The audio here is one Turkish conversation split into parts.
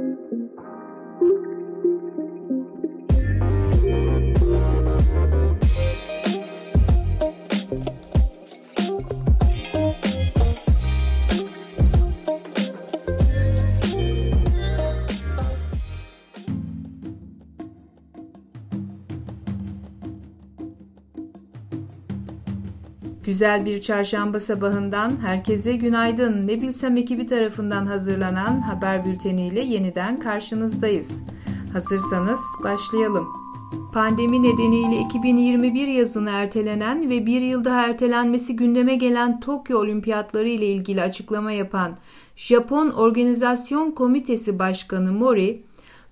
Thank you. Güzel bir çarşamba sabahından herkese günaydın. Ne bilsem ekibi tarafından hazırlanan haber bülteniyle yeniden karşınızdayız. Hazırsanız başlayalım. Pandemi nedeniyle 2021 yazını ertelenen ve bir yıl daha ertelenmesi gündeme gelen Tokyo Olimpiyatları ile ilgili açıklama yapan Japon Organizasyon Komitesi Başkanı Mori,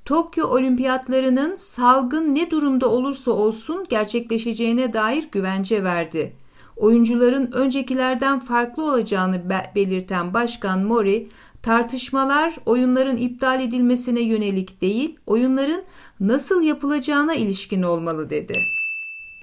Tokyo Olimpiyatlarının salgın ne durumda olursa olsun gerçekleşeceğine dair güvence verdi oyuncuların öncekilerden farklı olacağını belirten Başkan Mori, tartışmalar oyunların iptal edilmesine yönelik değil, oyunların nasıl yapılacağına ilişkin olmalı dedi.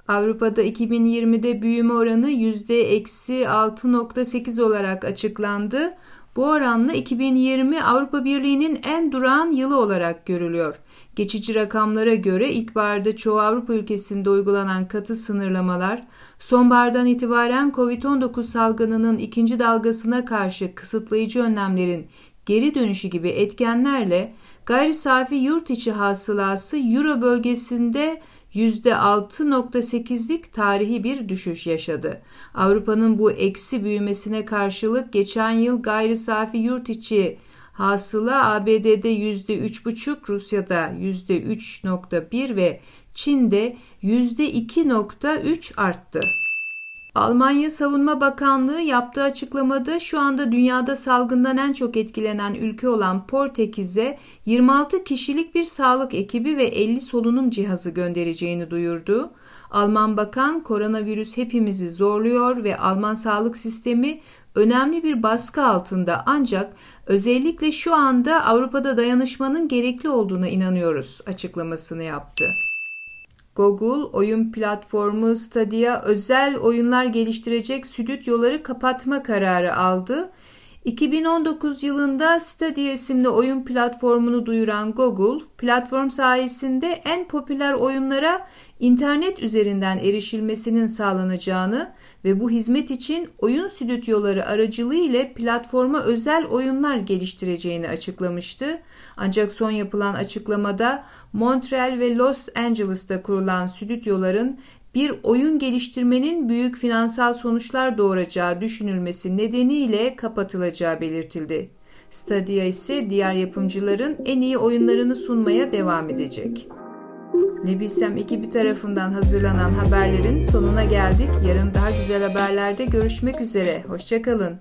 Avrupa'da 2020'de büyüme oranı %-6.8 olarak açıklandı. Bu oranla 2020 Avrupa Birliği'nin en durağan yılı olarak görülüyor. Geçici rakamlara göre ilkbaharda çoğu Avrupa ülkesinde uygulanan katı sınırlamalar, sonbahardan itibaren COVID-19 salgınının ikinci dalgasına karşı kısıtlayıcı önlemlerin geri dönüşü gibi etkenlerle gayri safi yurt içi hasılası Euro bölgesinde %6.8'lik tarihi bir düşüş yaşadı. Avrupa'nın bu eksi büyümesine karşılık geçen yıl gayri safi yurt içi hasıla ABD'de %3.5, Rusya'da %3.1 ve Çin'de %2.3 arttı. Almanya Savunma Bakanlığı yaptığı açıklamada şu anda dünyada salgından en çok etkilenen ülke olan Portekiz'e 26 kişilik bir sağlık ekibi ve 50 solunum cihazı göndereceğini duyurdu. Alman bakan koronavirüs hepimizi zorluyor ve Alman sağlık sistemi önemli bir baskı altında ancak özellikle şu anda Avrupa'da dayanışmanın gerekli olduğuna inanıyoruz açıklamasını yaptı. Google oyun platformu Stadia özel oyunlar geliştirecek stüdyoları kapatma kararı aldı. 2019 yılında Stadia isimli oyun platformunu duyuran Google, platform sayesinde en popüler oyunlara internet üzerinden erişilmesinin sağlanacağını ve bu hizmet için oyun stüdyoları aracılığı ile platforma özel oyunlar geliştireceğini açıklamıştı. Ancak son yapılan açıklamada Montreal ve Los Angeles'ta kurulan stüdyoların bir oyun geliştirmenin büyük finansal sonuçlar doğuracağı düşünülmesi nedeniyle kapatılacağı belirtildi. Stadia ise diğer yapımcıların en iyi oyunlarını sunmaya devam edecek. Ne bilsem ekibi tarafından hazırlanan haberlerin sonuna geldik. Yarın daha güzel haberlerde görüşmek üzere. Hoşçakalın.